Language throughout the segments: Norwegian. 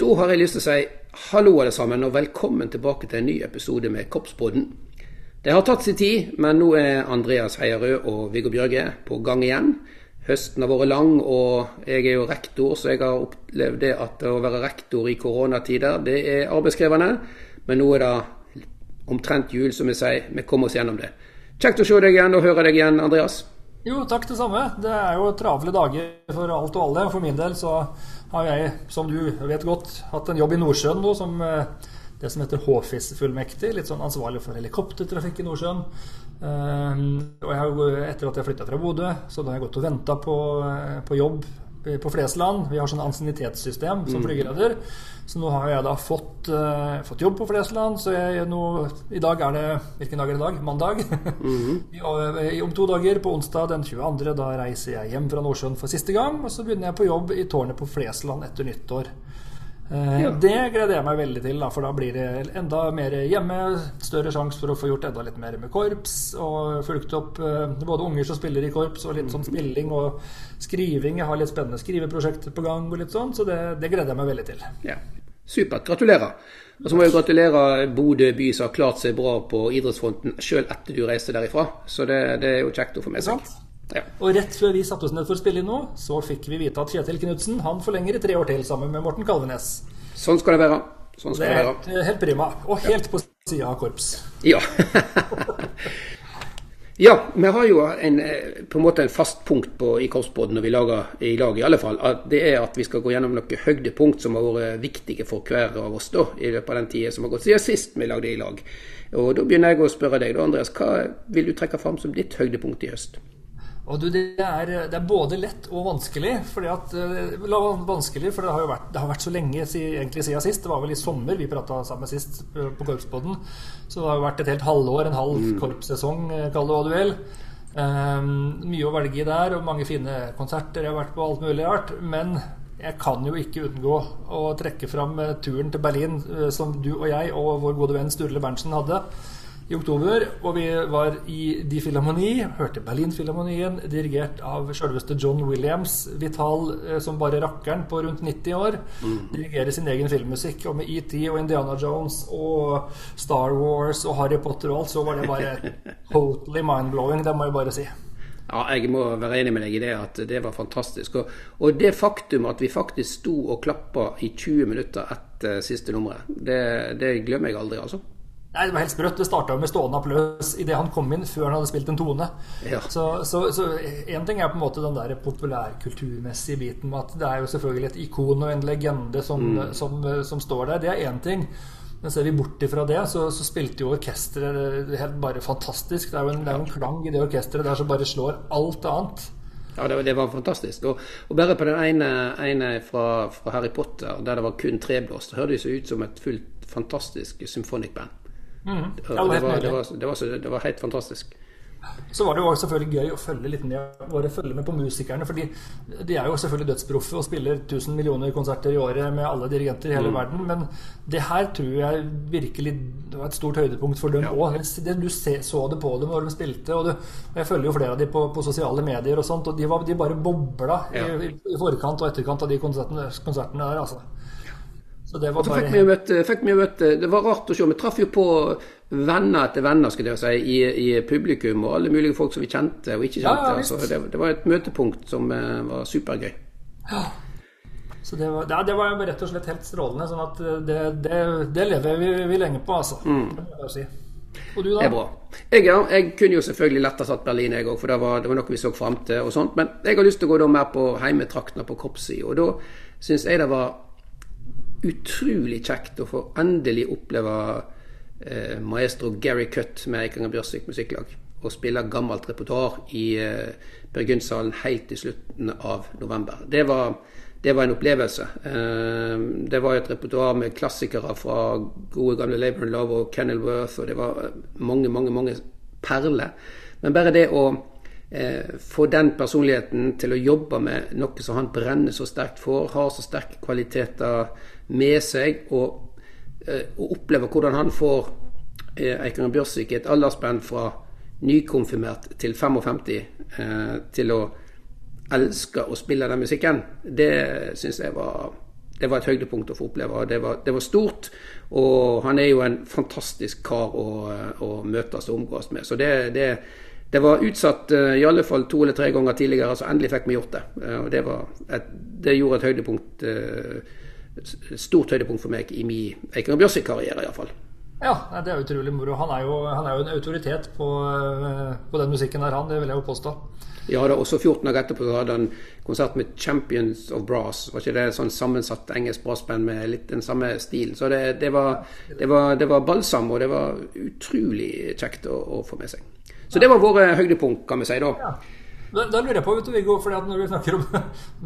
Da har jeg lyst til å si hallo alle sammen, og velkommen tilbake til en ny episode med Koppspodden. Det har tatt sin tid, men nå er Andreas Heierød og Viggo Bjørge på gang igjen. Høsten har vært lang, og jeg er jo rektor, så jeg har opplevd det at å være rektor i koronatider, det er arbeidskrevende. Men nå er det omtrent jul, som vi sier. Vi kommer oss gjennom det. Kjekt å se deg igjen og høre deg igjen, Andreas. Jo, takk det samme. Det er jo travle dager for alt og alle. For min del så har jeg, som du vet godt, hatt en jobb i Nordsjøen nå som eh, det som heter HFIS-fullmektig. Litt sånn ansvarlig for helikoptertrafikk i Nordsjøen. Uh, og jeg har etter at jeg flytta fra Bodø, så da har jeg gått og venta på, eh, på jobb på Flesland. Vi har sånn ansiennitetssystem som mm. flygeleder. Så nå har jeg da fått, uh, fått jobb på Flesland. Så jeg, nå, i dag er det Hvilken dag er det i dag? Mandag. Mm -hmm. om to dager, på onsdag den 22., da reiser jeg hjem fra Nordsjøen for siste gang. Og så begynner jeg på jobb i tårnet på Flesland etter nyttår. Eh, ja. Det gleder jeg meg veldig til, da, for da blir det enda mer hjemme. Større sjanse for å få gjort enda litt mer med korps. Og fulgt opp uh, både unger som spiller i korps, og litt sånn spilling og skriving. Jeg har litt spennende skriveprosjekter på gang, og litt sånn, så det, det gleder jeg meg veldig til. Ja. Supert. Gratulerer. Og så må jeg gratulere Bodø by som har klart seg bra på idrettsfronten sjøl etter du reiste derifra. Så det, det er jo kjekt å få med seg. Ja. Og rett før vi satte oss ned for å spille inn nå, så fikk vi vite at Kjetil Knutsen han forlenger i tre år til sammen med Morten Kalvenes. Sånn skal det være. Sånn skal det er helt, helt prima. Og helt ja. på sida av korps. Ja. Ja, vi har jo en, eh, på en måte en fast punkt på, i Korpsbåten når vi lager i lag, i alle fall. Det er at vi skal gå gjennom noen høydepunkt som har vært viktige for hver av oss da, i løpet av den tida som har gått siden sist vi lagde i lag. Og Da begynner jeg å spørre deg, da, Andreas, hva vil du trekke fram som ditt høydepunkt i høst? Og du, det, er, det, er, både lett og vanskelig. Fordi at, uh, vanskelig, for det har jo vært, det har vært så lenge egentlig siden sist. Det var vel i sommer vi prata sammen sist på Korpspodden. Så det har jo vært et helt halvår, en halv mm. korpssesong, eh, kall det hva du vil. Um, mye å velge i der, og mange fine konserter. Jeg har vært på alt mulig rart. Men jeg kan jo ikke unngå å trekke fram turen til Berlin som du og jeg og vår gode venn Sturle Berntsen hadde i oktober. Og vi var i De Filharmoni, hørte Berlinfilharmonien, dirigert av selveste John Williams. Vital eh, som bare rakkeren på rundt 90 år. Mm. Dirigerer sin egen filmmusikk. Og med ET og Indiana Jones og Star Wars og Harry Potter og alt, så var det bare totally mind-blowing, det må jeg bare si. Ja, jeg må være enig med deg i det at det var fantastisk. Og, og det faktum at vi faktisk sto og klappa i 20 minutter etter siste nummeret, det, det glemmer jeg aldri, altså. Nei, Det var helt sprøtt. Det starta med stående applaus idet han kom inn, før han hadde spilt en tone. Ja. Så, så, så en ting er på en måte den der populærkulturmessige biten med at det er jo selvfølgelig et ikon og en legende som, mm. som, som står der. Det er én ting. Men ser vi bort ifra det, så, så spilte jo orkesteret helt bare fantastisk. Det er jo en, det er en klang i det orkesteret der som bare slår alt annet. Ja, det, det var fantastisk. Og, og, bare på den ene, ene fra, fra, Harry Potter, der det var kun treblåst, hørtes det ut som et fullt fantastisk symfonikkband. Mm. Det, var, det, var, det, var, det, var, helt fantastisk. Så var det jo selvfølgelig gøy å følge litt med, bare følge med på musikerne. fordi de er jo selvfølgelig dødsproffe og spiller 1000 millioner konserter i året med alle dirigenter i hele mm. verden. Men det her tror jeg virkelig det var et stort høydepunkt for dem òg. Ja. Du så det på dem når de spilte. Og, du, og jeg følger jo flere av dem på, på, sosiale medier og sånt. Og de, var, de bare bobla ja. i, i, forkant og etterkant av de konsertene, konsertene der. altså så det var bare... fikk vi møtt, fikk vi møtt, Det var rart å se. Vi traff jo på venner etter venner skal jeg si, i, i, publikum, og alle mulige folk som vi kjente og ikke kjente. Ja, altså, det, det, var et møtepunkt som uh, var supergøy. Ja. Så det var, det var, rett og slett helt strålende. sånn at det, det, det lever vi, vi, lenge på, altså. Mm. Si. Og du, da? Det er bra. Jeg, ja, jeg kunne jo selvfølgelig lett ha satt Berlin, jeg òg, for det var, det var, noe vi så fram til. og sånt, Men jeg har lyst til å gå da mer på heimetraktene på kroppssida. Og da syns jeg det var utrolig kjekt å få endelig oppleve eh, maestro Gary Cutt med Eikanger Bjørsvik Musikklag. Og spille gammelt repertoar i eh, Bergundsalen helt til slutten av november. Det var, det var en opplevelse. Eh, det var et repertoar med klassikere fra gode gamle Labour and Love og Kenilworth, og det var mange, mange, mange perler. Men bare det å eh, få den personligheten til å jobbe med noe som han brenner så sterkt for, har så sterke kvaliteter med seg og, eh, og oppleve hvordan han får eh, Eikanger Bjørsvik et aldersspenn fra nykonfirmert til 55 eh, til å elske å spille den musikken, det syns jeg var det var et høydepunkt å få oppleve. Det var, det var stort, og han er jo en fantastisk kar å, å møtes og omgås med. Så det, det, det, var utsatt i alle fall to eller tre ganger tidligere, så endelig fikk vi gjort det. Og det, et, det gjorde et høydepunkt stort høydepunkt for meg i min Eiken Bjørsvik-karriere, iallfall. Ja, det er utrolig moro. Han er jo, han er jo en autoritet på, på, den musikken der, han. Det vil jeg jo påstå. Ja, da, også 14 dager etterpå hadde han konsert med Champions of Brass. Var ikke det sånn sammensatt engelsk brassband med litt den samme stilen? Så det, det, var, det, var, det, var, balsam, og det var utrolig kjekt å, å få med seg. Så det var våre høydepunkt, kan vi si da. Ja. Da, da, lurer jeg på, vet du, Viggo, fordi at når vi snakker om,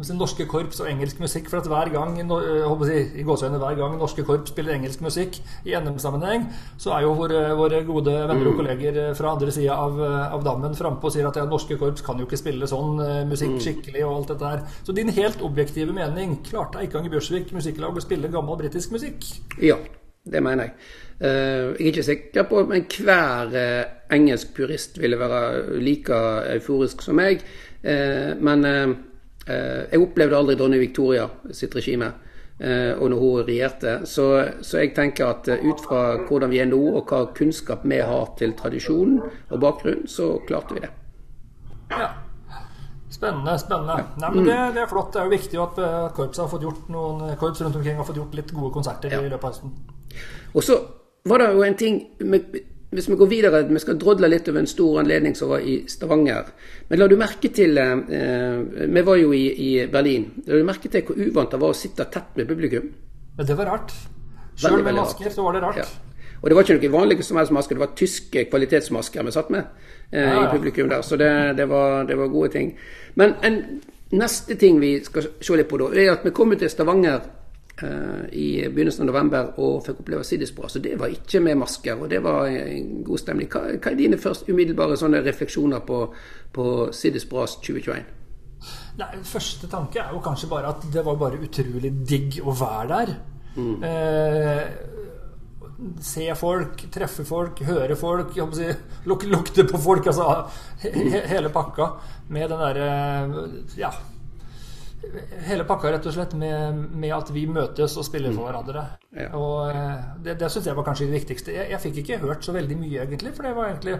om norske korps og engelsk musikk for at hver gang si, i gåsøgne, hver gang norske korps spiller engelsk musikk i NM-sammenheng, så er jo våre, våre, gode venner og mm. kolleger fra andre sida av, av, dammen frampå og sier at ja, norske korps kan jo ikke spille sånn musikk mm. skikkelig og alt dette her. Så din helt objektive mening, klarte Eikanger Bjørsvik musikklag å spille gammel britisk musikk? Ja, det mener jeg. Uh, jeg er ikke sikker på om enhver uh, engelsk purist ville være like euforisk som meg. Uh, men jeg opplevde aldri dronning Victoria sitt regime og når hun regjerte. Så, så, jeg tenker at ut fra hvordan vi er nå, og hva kunnskap vi har til tradisjon og bakgrunn, så klarte vi det. Ja. Spennende. spennende. Ja. Nei, men det, det, er flott. Det er jo viktig at korps har fått gjort noen korps rundt omkring har fått gjort litt gode konserter ja. i løpet av høsten. Og så var det jo en ting Hvis vi går videre, vi skal drodle litt over en stor anledning som var i Stavanger. Men la du merke til eh, Vi var jo i, i, Berlin. La du merke til hvor uvant det var å sitte tett med publikum? Men det var rart. Sjøl med masker så var det rart. Ja. Og det var ikke noen vanlige som helst masker, det var tyske kvalitetsmasker vi satt med eh, ja, ja. i publikum der. Så det, det, var, det, var, gode ting. Men en neste ting vi skal se litt på da, er at vi kommer til Stavanger i begynnelsen av november og fikk oppleve Siddisbra. Så det var ikke med masker, og det var en god stemning. Hva, hva er dine først umiddelbare sånne refleksjoner på, på Siddisbras 2021? Nei, Første tanke er jo kanskje bare at det var bare utrolig digg å være der. Mm. Eh, se folk, treffe folk, høre folk, si, luk, lukte på folk. Altså he, hele pakka med den derre Ja hele pakka, rett og slett, med, med, at vi møtes og spiller for hverandre. Ja. Og eh, Det, det syns jeg var kanskje det viktigste. Jeg, jeg, fikk ikke hørt så veldig mye, egentlig. For jeg var egentlig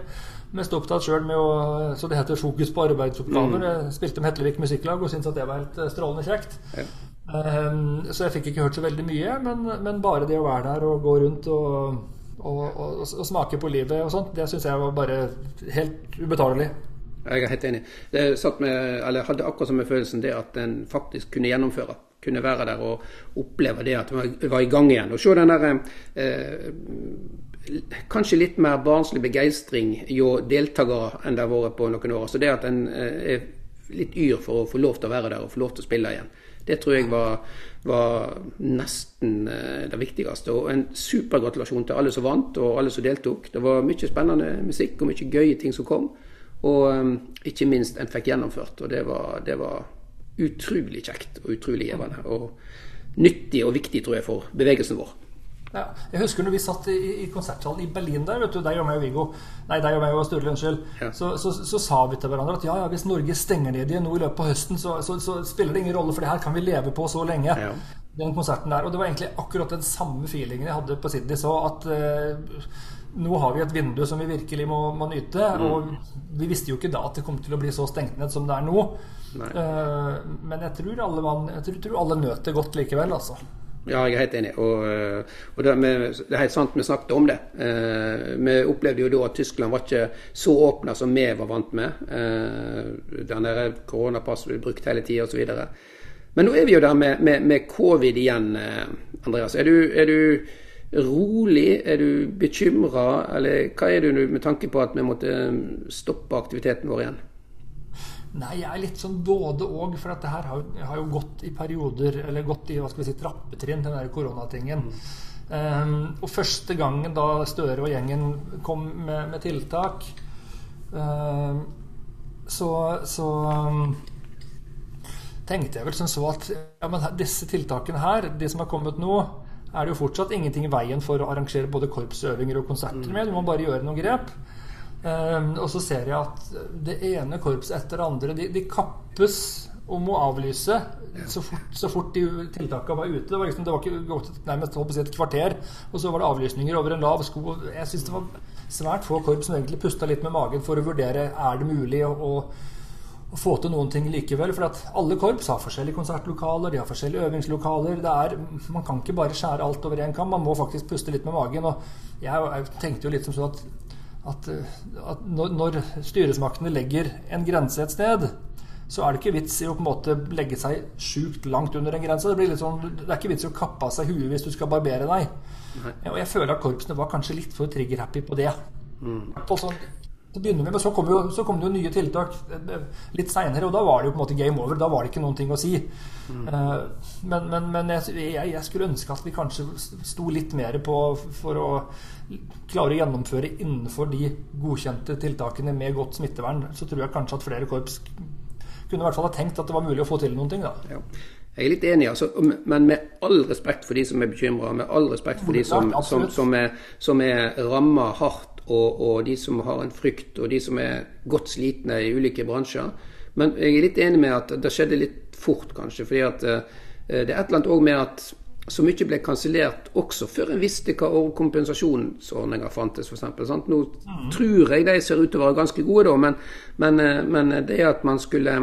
mest opptatt sjøl med å Så det heter fokus på arbeidsoppgaver. Mm. Jeg spilte med Hetlevik Musikklag og syntes at det var helt eh, strålende kjekt. Ja. Um, så jeg fikk ikke hørt så veldig mye, men, men, bare det å være der og gå rundt og, og, og, og smake på livet og sånt, det syns jeg var bare helt ubetalelig. Jeg er helt enig. Eller hadde akkurat samme følelsen det at en faktisk kunne gjennomføre. Kunne være der og oppleve det at en var i gang igjen. Og se den der eh, Kanskje litt mer barnslig begeistring jo deltakere enn det har vært på noen år. Så det at en eh, er litt yr for å få lov til å være der og få lov til å spille igjen. Det tror jeg var, var nesten eh, det viktigste. Og en supergratulasjon til alle som vant og alle som deltok. Det var mye spennende musikk og mye gøye ting som kom. Og um, ikke minst en fikk gjennomført. Og det var, det var utrolig kjekt og utrolig givende. Og nyttig og viktig, tror jeg, for bevegelsen vår. Ja, jeg husker når vi satt i, i konsertsalen i Berlin der, vet du, deg og meg og Viggo Nei, deg og meg og Sturle, unnskyld. Ja. Så, så, så, sa vi til hverandre at ja, ja, hvis Norge stenger ned igjen nå i løpet av høsten, så, så, spiller det ingen rolle, for det her kan vi leve på så lenge. Ja. Den konserten der. Og det var egentlig akkurat den samme feelingen jeg hadde på Sydney. Så at uh, nå har vi et vindu som vi virkelig må, må nyte. Mm. Og vi visste jo ikke da at det kom til å bli så stengt ned som det er nå. Uh, men jeg tror alle, man, jeg tror, tror alle nøt det godt likevel, altså. Ja, jeg er helt enig. Og, eh, og det, det, er helt sant, vi snakket om det. Eh, vi opplevde jo da at Tyskland var ikke så åpna som vi var vant med. Eh, den der koronapass ble brukt hele tida osv. Men nå er vi jo der med, med, med covid igjen, eh, Andreas. Er du, er du rolig? Er du bekymra, eller hva er du med tanke på at vi måtte um, stoppe aktiviteten vår igjen? Nei, jeg er litt sånn både og. For dette her har, har, jo gått i perioder, eller gått i hva skal vi si, trappetrinn, den der koronatingen. Mm. Um, og første gangen da Støre og gjengen kom med, med tiltak, um, så, så um, tenkte jeg vel som så at ja, men disse tiltakene her, de som har kommet nå, er det jo fortsatt ingenting i veien for å arrangere både korpsøvinger og konserter med. Du må bare gjøre noen grep. Um, og så ser jeg at det ene korpset etter det andre de, de, kappes om å avlyse så fort, så fort de tiltakene var ute. Det var, liksom, det var ikke nærmest et kvarter, og så var det avlysninger over en lav sko. Jeg syns det var svært få korps som egentlig pusta litt med magen for å vurdere er det mulig å, å, å få til noen ting likevel. For at alle korps har forskjellige konsertlokaler, de har forskjellige øvingslokaler. Er, man kan ikke bare skjære alt over én kam, man må faktisk puste litt med magen. Og jeg, jeg tenkte jo litt som sånn at, at, at når, når styresmaktene legger en grense et sted, så er det ikke vits i å på en måte legge seg sjukt langt under en grense. Det, sånn, det, er ikke vits i å kappe av seg huet hvis du skal barbere deg. Og jeg føler at korpsene var kanskje litt for trigger-happy på det. Mm. På sånn, til å begynne med, Men så kom, jo, så kom det jo nye tiltak eh, litt seinere, og da var det jo på en måte game over. Da var det ikke noen ting å si. Mm. Uh, men, men, men jeg, jeg, jeg, skulle ønske at vi kanskje sto litt mer på for å klare å gjennomføre innenfor de godkjente tiltakene med godt smittevern. Så tror jeg kanskje at flere korps kunne i hvert fall ha tenkt at det var mulig å få til noen ting. da. Ja. Jeg er litt enig, altså, men med all respekt for de som er bekymra, med all respekt for de som, som, som er, som er ramma hardt, og, og, de som har en frykt, og de som er godt slitne i ulike bransjer. Men jeg er litt enig med at det skjedde litt fort, kanskje. fordi at uh, det er et eller annet òg med at så mye ble kansellert også før en visste hva kompensasjonsordninger fantes, f.eks. Nå mm. tror jeg de ser ut til å være ganske gode, da, men, men, eh, men det at man skulle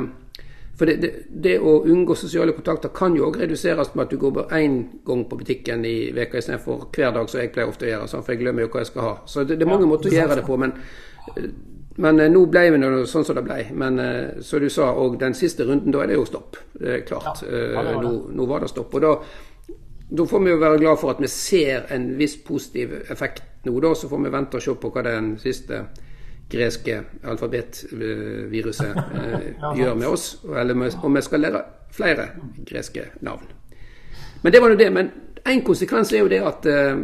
for det, det, det, å unngå sosiale kontakter kan jo òg reduseres med at du går bare én gang på butikken i veka istedenfor hver dag, som jeg pleier ofte å gjøre. For jeg glemmer jo hva jeg skal ha. Så det, det er mange ja, måter å gjøre det på. Men, men eh, nå ble vi nå sånn som det ble. Men som du sa, og den siste runden, da er det jo stopp. Det klart. Ja, det nå, nå, var det stopp. Og da da får vi jo være glad for at vi ser en viss positiv effekt nå. Da så får vi vente og se på hva den siste greske alfabetviruset eh, gjør med oss. Eller om vi skal lære flere greske navn. Men det var jo det. Men én konsekvens er jo det at eh,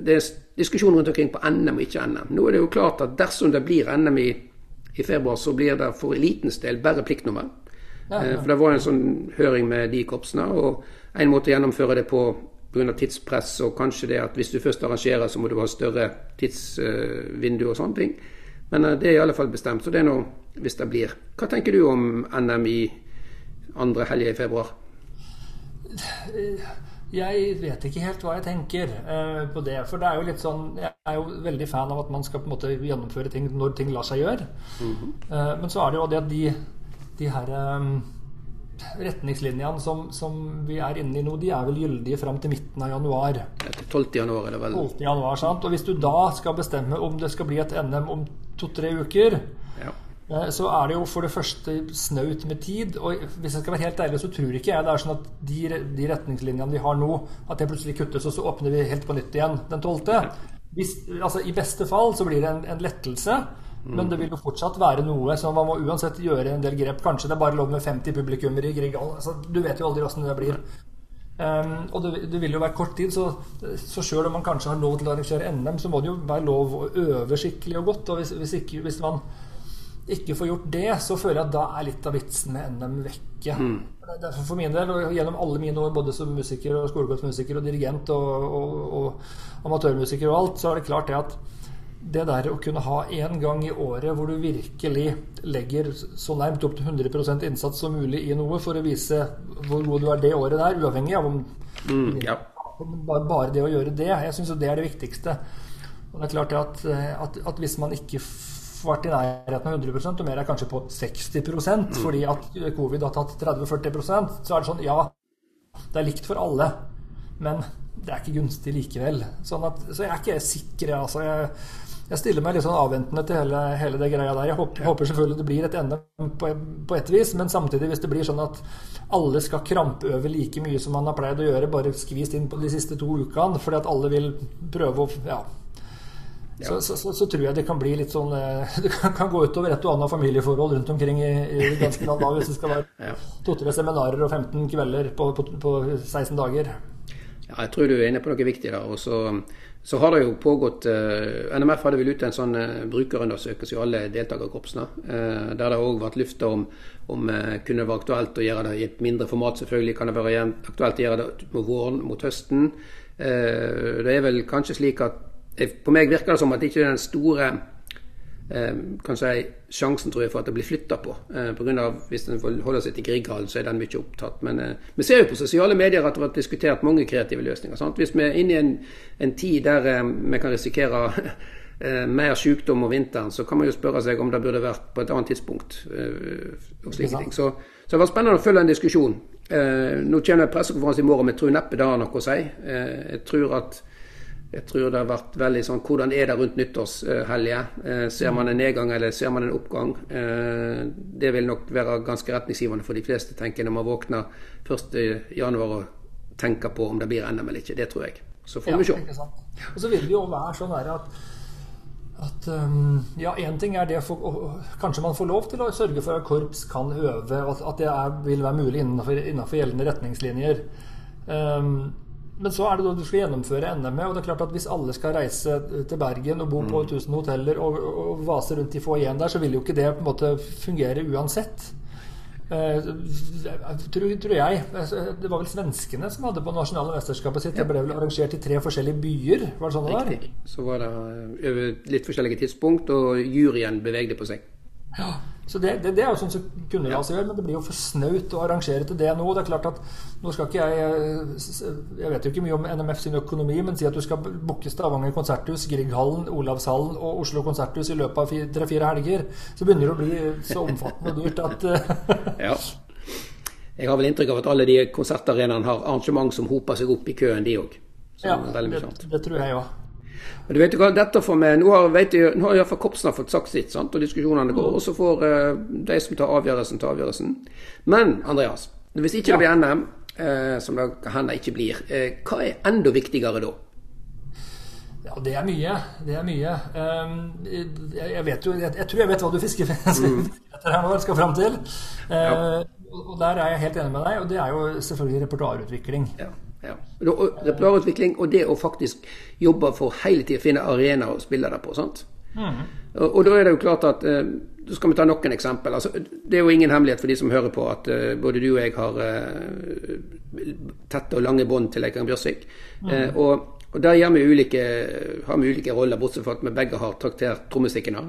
det er diskusjon rundt omkring på NM og ikke NM. Nå er det jo klart at dersom det blir NM i, i februar, så blir det for elitens del bare pliktnummer. Eh, for det var en sånn høring med de korpsene. og en måte å gjennomføre det på pga. tidspress, og kanskje det at hvis du først arrangerer, så må du ha større tidsvindu og sånne ting. Men eh, det er i alle fall bestemt. Så det er nå hvis det blir. Hva tenker du om NM i andre helg i februar? Jeg vet ikke helt hva jeg tenker uh, på det. For det er jo litt sånn Jeg er jo veldig fan av at man skal på en måte gjennomføre ting når ting lar seg gjøre. Mm -hmm. men så er det jo det at de, de her retningslinjene som, som, vi er inne i nå, de er vel gyldige fram til midten av januar. Etter 12. januar er det vel. 12. januar, sant? Og hvis du da skal bestemme om det skal bli et NM om to-tre uker, ja. Eh, så er det jo for det første snaut med tid. Og hvis jeg skal være helt ærlig, så tror ikke jeg det er sånn at de, de retningslinjene vi har nå, at det plutselig kuttes, og så åpner vi helt på nytt igjen den 12. Hvis, altså, I beste fall så blir det en, en lettelse. Men det vil jo fortsatt være noe, så man må uansett gjøre en del grep. Kanskje det er bare lov med 50 publikummere i Grieghallen. Altså, du vet jo aldri åssen det blir. Um, og det, det, vil jo være kort tid, så, så sjøl om man kanskje har lov til å arrangere NM, så må det jo være lov å øve skikkelig og godt. Og hvis, hvis, ikke, hvis man ikke får gjort det, så føler jeg at da er litt av vitsen med NM vekke. Mm. Derfor for min del, og gjennom alle mine år både som musiker og skolegårdsmusiker og dirigent og, og, og amatørmusiker og alt, så er det klart det at det der å kunne ha én gang i året hvor du virkelig legger så nærmt opp til 100% innsats som mulig i noe for å vise hvor god du er det året der, uavhengig av om mm, ja. bare, bare, det å gjøre det. Jeg syns det er det viktigste. Og det er klart at, at, at hvis man ikke får vært i nærheten av 100 og mer er kanskje på 60 mm. fordi at covid har tatt 30-40% så er det sånn Ja, det er likt for alle, men det er ikke gunstig likevel. Sånn at, så jeg er ikke sikker. Altså, jeg, jeg stiller meg litt sånn avventende til hele, hele det greia der. Jeg håper, håper, selvfølgelig det blir et NM på, på et vis, men samtidig hvis det blir sånn at alle skal krampøve like mye som man har pleid å gjøre, bare skvist inn på de siste to ukene fordi at alle vil prøve å ja, så, så, så, så, tror jeg det kan bli litt sånn eh, Det kan, kan gå utover et og annet familieforhold rundt omkring i, i ganske land da, hvis det skal være to-tre seminarer og 15 kvelder på, på, på 16 dager. Ja, jeg tror du er inne på noe viktig der. Og så så har det jo pågått eh, NMF hadde vel ute en sånn eh, brukerundersøkelse i alle deltakerkorpsene. Eh, der det òg vært lufta om, om eh, kunne det være aktuelt å gjøre det i et mindre format. Selvfølgelig kan det være aktuelt å gjøre det mot våren, mot høsten. Eh, det er vel kanskje slik at På meg virker det som at det ikke er den store eh, kan si, sjansen tror jeg, for at det blir flytta på. Eh, på grunn av, hvis en holder seg til Grieghallen, så er den mye opptatt. Men eh, vi ser jo på sosiale medier at det har vært diskutert mange kreative løsninger. Sant? Hvis vi er inne i en, en tid der eh, vi kan risikere eh, mer sykdom om vinteren, så kan man jo spørre seg om det burde vært på et annet tidspunkt. Eh, og slike ting. Så, så, det var spennende å følge en diskusjon. Eh, nå kommer det en pressekonferanse i morgen, men jeg tror neppe det har noe å si. Eh, jeg tror at jeg tror det har vært veldig sånn Hvordan er det rundt nyttårshelga? Eh, ser man en nedgang eller ser man en oppgang? Eh, det vil nok være ganske retningsgivende for de fleste, tenker når man våkner 1.1 og tenker på om det blir NM eller ikke. Det tror jeg. Så får vi se. Og så vil det jo være sånn at at um, ja, én ting er det for, Kanskje man får lov til å sørge for at korps kan øve, og at det er, vil være mulig innenfor, innenfor gjeldende retningslinjer. Um, men så er det da du skal gjennomføre NM med, og det er klart at hvis alle skal reise til Bergen og bo på 1000 mm. hoteller og, og vase rundt i foajeen der, så vil jo ikke det på en måte fungere uansett. Uh, tror, tror, jeg. Det var vel svenskene som hadde på nasjonale mesterskapet sitt. Det ble vel arrangert i tre forskjellige byer? Var det sånn det var? Riktig. Så var det litt forskjellige tidspunkt, og juryen bevegde på seg. Ja. Så det, det, det, er jo sånn som kunne la seg gjøre, men det blir jo for snaut å arrangere til det nå. Det er klart at nå skal ikke jeg Jeg vet jo ikke mye om NMF sin økonomi, men si at du skal booke Stavanger konserthus, Grieghallen, Olavshallen og Oslo konserthus i løpet av tre-fire helger, så begynner det å bli så omfattende og dyrt at Ja. Jeg har vel inntrykk av at alle de konsertarenaene har arrangement som hoper seg opp i køen, de òg. Ja, det, det tror jeg òg. Men du vet hva, dette for meg, Nå har, vet jeg, nå har iallfall Kopsen fått sagt sitt, sant? og diskusjonene går. Og så får uh, de som tar avgjørelsen, ta avgjørelsen. Men Andreas, hvis ikke ja. det blir NM, uh, som det kan ikke blir, uh, hva er enda viktigere da? Ja, det er mye. Det er mye. Jeg, jeg, vet jo jeg, jeg, tror jeg vet hva du fisker mm. etter her nå, skal fram til. Ja. Og der er jeg helt enig med deg, og det er jo selvfølgelig repertoarutvikling. Ja. Ja. Repertoarutvikling og det å faktisk jobbe for hele tiden finne arenaer å spille det på. sant? Mm. Og, og, da er det jo klart at uh, Da skal vi ta noen eksempel. Altså, det er jo ingen hemmelighet for de som hører på, at uh, både du og jeg har uh, tette og lange bånd til Eikern Bjørsvik. Mm. og, og der vi ulike, har vi ulike roller, bortsett fra at vi begge har traktert trommestikkene.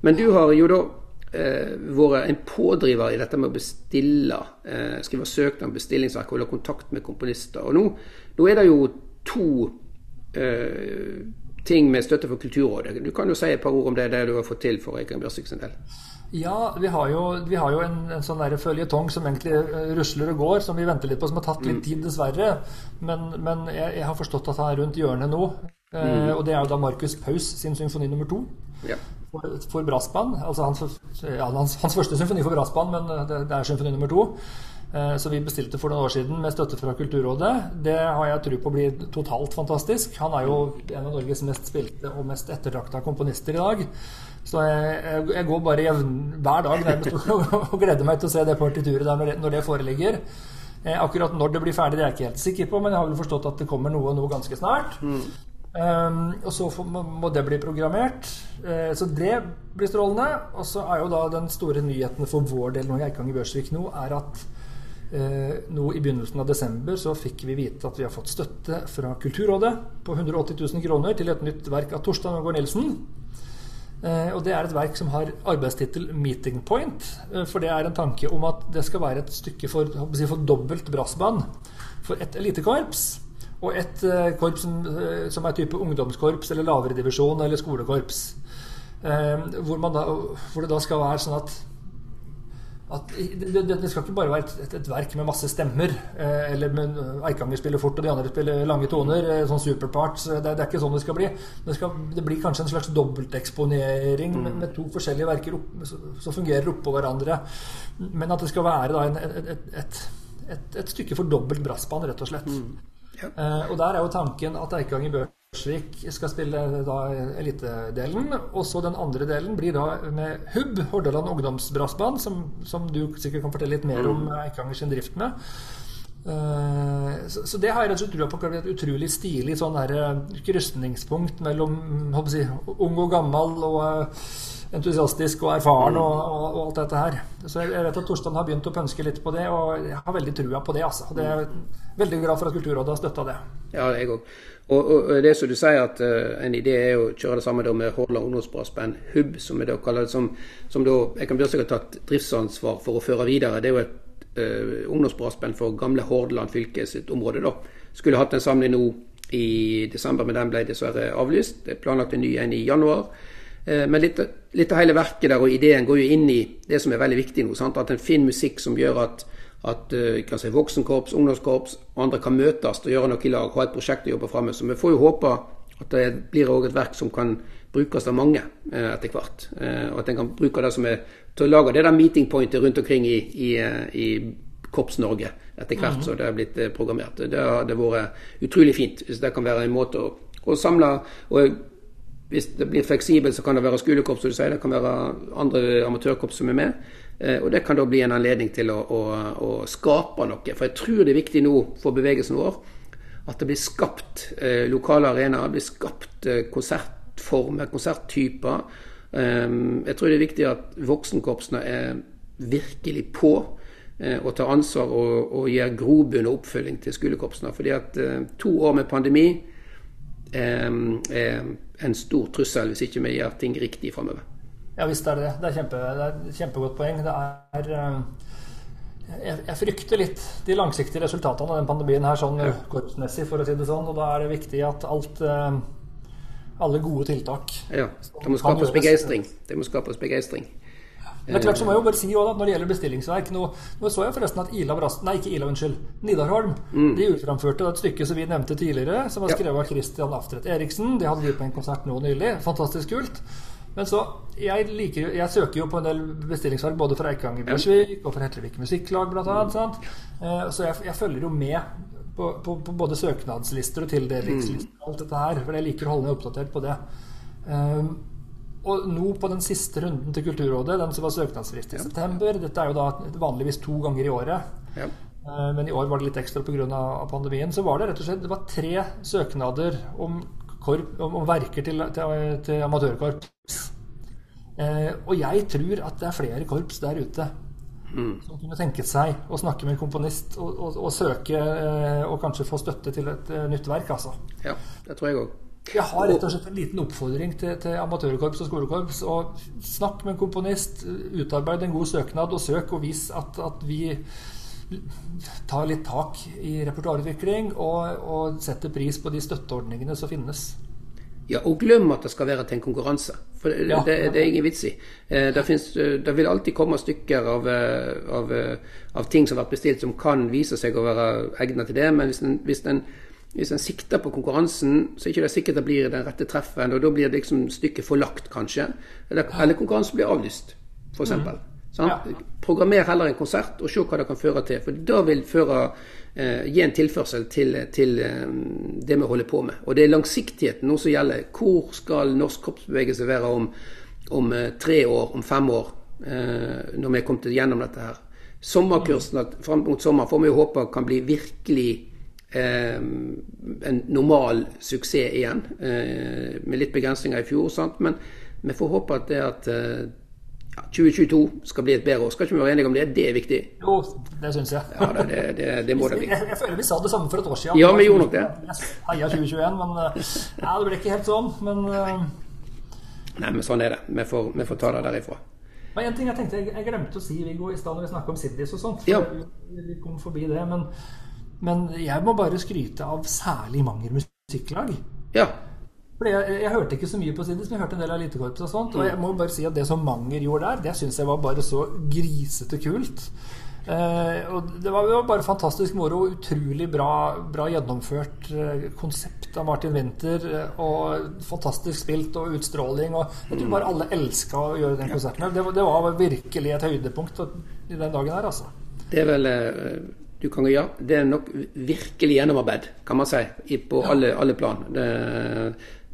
Men du har jo da eh, vært en pådriver i dette med å bestille, eh, skrive søknad om bestillingsverk holde kontakt med komponister. Og nå, nå er det jo to eh, ting med støtte for Kulturrådet. Du kan jo si et par ord om det, det du har fått til for Eikan Bjørsvik sin del. Ja, vi har jo, vi har jo en, en sånn føljetong som egentlig uh, rusler og går, som vi venter litt på, som har tatt litt mm. tid, dessverre. Men, men jeg, jeg, har forstått at han er rundt hjørnet nå. Eh, mm. Og det er jo da Markus Paus sin symfoni nummer to. Ja for, for brassband. Altså hans, ja, hans, hans, første symfoni for brassband, men eh, det, det er symfoni nummer to. Eh, så vi bestilte for noen år siden med støtte fra Kulturrådet. Det har jeg tro på blir totalt fantastisk. Han er jo en av Norges mest spilte og mest ettertrakta komponister i dag. Så jeg, jeg, går bare jevn, hver dag nærmest og gleder meg til å se det partituret der når det, når det foreligger. Eh, akkurat når det blir ferdig, det er jeg ikke helt sikker på, men jeg har vel forstått at det kommer noe nå ganske snart. Mm. Um, og så må det bli programmert. Uh, så det blir strålende. Og så er jo da den store nyheten for vår del nå i Eikanger Børsvik nå, er at uh, nå i begynnelsen av desember så fikk vi vite at vi har fått støtte fra Kulturrådet på 180 000 kroner til et nytt verk av Torstein Ågård Nilsen. Uh, og det er et verk som har arbeidstittel 'Meeting Point'. for det er en tanke om at det skal være et stykke for, for dobbelt brassband for et elitekorps. Og et uh, korps som, uh, som, er type ungdomskorps eller lavere divisjon eller skolekorps. Uh, hvor, da, hvor, det da skal være sånn at, at det, det, skal ikke bare være et, et, et verk med masse stemmer. eller med Eikanger spiller fort og de andre spiller lange toner. sånn superparts. Det, det, er ikke sånn det skal bli. Det, skal, det blir kanskje en slags dobbelteksponering mm. med, med, to forskjellige verker som fungerer oppå hverandre. Men at det skal være da, en, et, et, stykke for dobbelt brassband, rett og slett. Mm. Uh, og der er jo tanken at Eikanger Børsvik skal spille da elitedelen. Og så den andre delen blir da med HUB, Hordaland ungdomsbrassband, som, som, du sikkert kan fortelle litt mer om mm. Eikanger sin drift med. Uh, så, så, det har jeg rett og slett trua på kan bli et utrolig stilig sånn eh, krysningspunkt mellom håper jeg, ung og gammel og uh, entusiastisk og erfaren og, og, og, alt dette her. Så jeg, vet at Torstein har begynt å pønske litt på det, og jeg har veldig trua på det. altså. Det er Veldig glad for at Kulturrådet har støtta det. Ja, jeg òg. Og, og, det som du sier, at uh, en idé er å kjøre det samme da med Hordaland ungdomsbrassband, HUB, som vi da kaller det, som, som da jeg kan bli sikkert tatt driftsansvar for å føre videre. Det er jo et uh, ungdomsbrassband for gamle Hordaland fylke sitt område. da. Skulle hatt en samling nå i desember, men den ble dessverre avlyst. Det er planlagt en ny en i januar. Uh, men litt, litt, av hele verket der og ideen går jo inn i det som er veldig viktig nå. Sant? At en finner musikk som gjør at, at uh, si, voksenkorps, ungdomskorps og andre kan møtes og gjøre noe i lag. Ha et prosjekt å jobbe fram med. Så vi får jo håpe at det blir også et verk som kan brukes av mange eh, etter hvert. og at en kan bruke det som er til å lage det der meeting pointet rundt omkring i, i, i Korps-Norge etter hvert mm -hmm. så det er blitt eh, programmert. Det hadde vært utrolig fint hvis det kan være en måte å, å samle og Hvis det blir fleksibelt, så kan det være skolekorps, som du sier. Det kan være andre amatørkorps som er med. Eh, og det kan da bli en anledning til å, å, å skape noe. For jeg tror det er viktig nå for bevegelsen vår at det blir skapt eh, lokale arenaer, det blir skapt eh, konsertformer, konserttyper Um, jeg tror det er viktig at voksenkorpsene er virkelig på eh, og tar ansvar og, og gir grobunn og oppfølging til skolekorpsene. Fordi at eh, to år med pandemi en stor trussel hvis ikke vi gjør ting riktig framover. Ja visst er det det. Det er, kjempe, det er et kjempegodt poeng. Det er jeg, jeg, frykter litt de langsiktige resultatene av den pandemien her sånn korpsmessig, for å si det sånn. Og da er det viktig at alt alle gode tiltak. Ja, det må skapes begeistring. Det må skapes begeistring. Men det er klart så må jeg jo bare si også, Når det gjelder bestillingsverk Nå, nå så jeg forresten at Ila Brast, nei, ikke Ila, unnskyld, Nidarholm mm. de utframførte et stykke som vi nevnte tidligere, som var skrevet av Christian Aftret Eriksen. Det hadde vi på en konsert nå nylig. Fantastisk kult. Men så, jeg, liker, jeg søker jo på en del bestillingsverk både fra Eikanger Bjørsvik og fra Hetlevik Musikklag bl.a. Mm. Så jeg, jeg følger jo med på, på, på, både søknadslister og tildelingslister. og alt dette her, For jeg liker å holde meg oppdatert på det. Um, og nå på den siste runden til Kulturrådet, den som var søknadsfrist i ja. september Dette er jo da vanligvis to ganger i året. Ja. Uh, men i år var det litt ekstra pga. pandemien. Så var det rett og slett det var tre søknader om, korp, om, om verker til, til, til amatørkorps. Eh, og jeg tror at det er flere korps der ute Mm. Som kunne tenke seg å snakke med en komponist og, og, og søke eh, og kanskje få støtte til et uh, nytt verk. Altså. Ja, det tror jeg òg. Jeg har rett og slett en liten oppfordring til, til amatørkorps og skolekorps. Og snakk med en komponist, utarbeid en god søknad, og søk og vis at, at vi tar litt tak i repertoarutvikling og, og setter pris på de støtteordningene som finnes. Ja, og glem at det skal være til en konkurranse. For det, ja. det, det er ingen vits i. Eh, det, finnes, eh, det, vil alltid komme stykker av, eh, av, av, ting som har vært bestilt som kan vise seg å være egnet til det. Men hvis en, hvis en, hvis en sikter på konkurransen, så er det ikke sikkert det blir den rette treffen. Og da blir det liksom stykket forlagt, kanskje. Eller, eller konkurransen blir avlyst, f.eks. Mm. Ja. Programmer heller en konsert og se hva det kan føre til. For da vil føre eh, gi en tilførsel til, til eh, det vi holder på med. Og det er langsiktigheten nå som gjelder. Hvor skal norsk kroppsbevegelse være om, om eh, tre år, om fem år, eh, når vi er kommet gjennom dette her? Sommerkursen fram mot sommer får vi jo håpe kan bli virkelig en normal suksess igjen. Eh, med litt begrensninger i fjor, sant? men vi får håpe at det at 2022 skal bli et bedre år. Skal ikke vi være enige om det? Det er viktig. Jo, det syns jeg. Ja, det, det, det, må det bli. Jeg, jeg, føler vi sa det samme for et år siden. Ja, vi gjorde nok det. Heia 2021, men eh, ja, det ble ikke helt sånn. Men. Nei, men sånn er det. Vi får, vi får ta det derifra. Men en ting Jeg tenkte, jeg, jeg glemte å si Viggo, i stad når vi snakka om Siddis og sånt. Ja. Vi kom forbi det. Men, men jeg må bare skryte av særlig Manger musikklag. Ja. Jeg, jeg, hørte ikke så mye på Siddis, men jeg hørte en del av Elitekorpset og sånt. Og jeg må bare si at det som Manger gjorde der, det syns jeg var bare så grisete kult. Eh, og det var, jo bare fantastisk moro. Utrolig bra, bra gjennomført eh, konsept av Martin Winther. Eh, og fantastisk spilt og utstråling. Og jeg tror bare alle elska å gjøre den konserten. Det, det var virkelig et høydepunkt i den dagen her, altså. Det er vel eh, du kan, ja, det er nok virkelig gjennomarbeid, kan man si, på alle, alle plan. Det,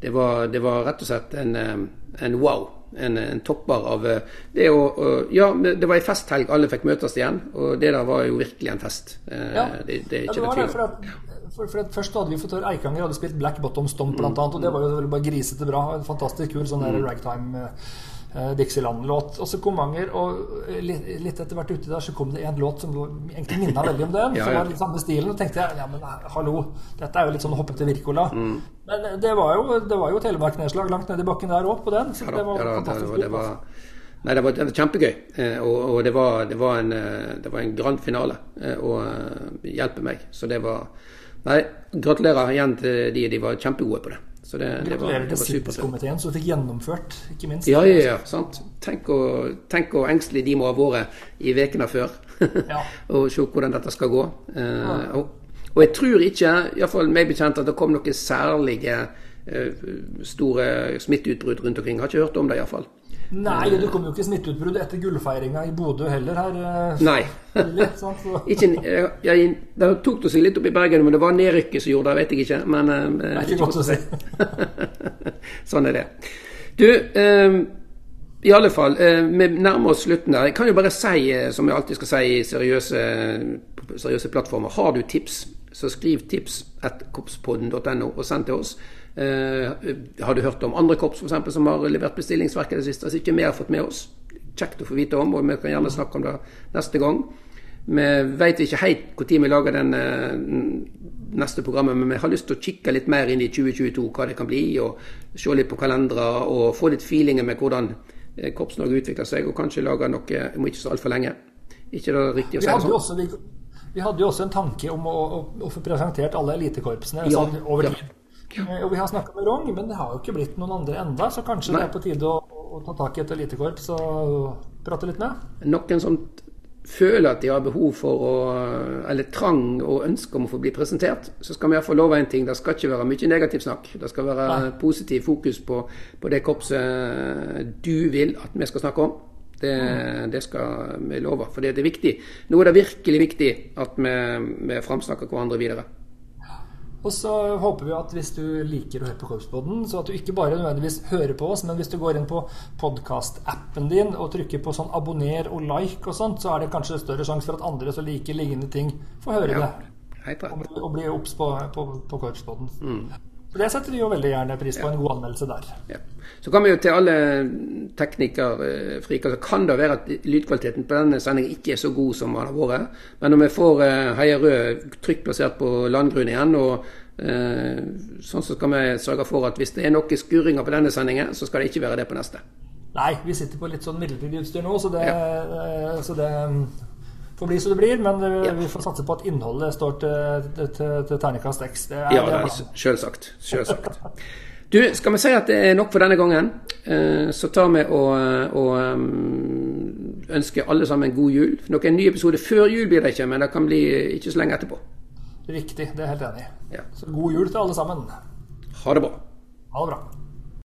det var, det var rett og slett en, en wow. En, en, topper av det å Ja, det var ei festhelg, alle fikk møtes igjen. Og det der var jo virkelig en fest. Ja, det, det, ja, det var det. For at, for, for at først hadde vi fått høre Eikanger hadde spilt Black Bottom Stomp, blant annet. Og det var jo bare grisete bra. En fantastisk kul sånn der ragtime. Uh, Dixieland-låt. Og så kom Manger, og litt, litt, etter hvert uti der så kom det en låt som egentlig minna veldig om den. ja, Som var litt samme stilen. Og tenkte jeg ja, men hallo, dette er jo litt sånn hoppete Wirkola. Mm. Men det var jo, det var jo telemarknedslag langt nedi bakken der òg på den. Så det var ja, fantastisk. Det, det var, Nei, det var, det var kjempegøy. Eh, og, og det, var, det, var en, det var en grand finale. Og hjelpe meg. Så det var Nei, gratulerer igjen til de. De var kjempegode på det. Så det, det var, SIPS-komiteen som fikk gjennomført, ikke minst. Ja, ja, ja, sant. Tenk hvor engstelige de må ha vært i ukene før. ja. og se hvordan dette skal gå. Uh, ja. og, og, jeg tror ikke, iallfall meg bekjent, at det kom noen særlige uh, store smitteutbrudd rundt omkring. Jeg Har ikke hørt om det, iallfall. Nei, det kom jo ikke smitteutbrudd etter gullfeiringa i Bodø heller her. Eh, Nei. Litt, sant, ikke, jeg, det tok det seg litt opp i Bergen, men det var nedrykket som gjorde det, vet jeg ikke. Men, eh, det er ikke godt å si. sånn er det. Du, eh, i alle fall, eh, vi nærmer oss slutten der. Jeg kan jo bare si, eh, som jeg alltid skal si i seriøse, seriøse plattformer, har du tips, så skriv tips at kopspodden.no og send til oss. Eh, har du hørt om andre korps for eksempel, som har levert bestillingsverk i det siste, Altså ikke vi har fått med oss? Kjekt å få vite om, og vi kan gjerne snakke om det neste gang. Vi vet ikke helt når vi lager den eh, neste programmet, men vi har lyst til å kikke litt mer inn i 2022, hva det kan bli, og se litt på kalendere og få litt feelinger med hvordan eh, Korps-Norge utvikler seg, og kanskje lage noe om ikke så altfor lenge. Ikke det riktig å si det sånn? Vi hadde jo også en tanke om å, å, å få presentert alle elitekorpsene ja, sånn over tid. Ja. Ja. Og vi har snakka med Rong, men det har jo ikke blitt noen andre enda, så kanskje Nei. det er på tide å, å, ta tak i et elitekorps og prate litt med? Noen som føler at de har behov for å, eller trang og ønske om å få bli presentert, så skal vi iallfall love en ting. Det skal ikke være mye negativt snakk. Det skal være Nei. positiv fokus på, på, det korpset du vil at vi skal snakke om. Det, mm. det skal vi love, for det er viktig. Nå er det virkelig viktig at vi, vi framsnakker hverandre videre. Og så håper vi at hvis du liker å høre på Korpspodden, så at du ikke bare nødvendigvis hører på oss, men hvis du går inn på podkastappen din og trykker på sånn abonner og like og sånt, så er det kanskje større sjanse for at andre som liker lignende ting, får høre ja. det. Og, og bli obs på, på, på Korpspodden. Mm. Det setter vi jo veldig gjerne pris på, en god anmeldelse der. Ja. Så kan vi jo til alle teknikerfriker, så kan det være at lydkvaliteten på denne sendingen ikke er så god som den har vært. Men når vi får Heia Heie Rød trygt plassert på landgrunn igjen, og uh, sånn så skal vi sørge for at hvis det er noen skurringer på denne sendingen, så skal det ikke være det på neste. Nei, vi sitter på litt sånn midlertidig utstyr nå, så det, ja. så det får bli som det blir, men ja. vi får satse på at innholdet står til, til, til terningkast X. Det er, ja, det er selvsagt. Selvsagt. Du, skal vi si at det er nok for denne gangen? Eh, så tar vi og, og um, ønsker alle sammen god jul. Noen ny episode før jul blir det ikke, men det kan bli ikke så lenge etterpå. Riktig, det er jeg helt enig i. Ja. Så god jul til alle sammen. Ha det bra. Ha det bra.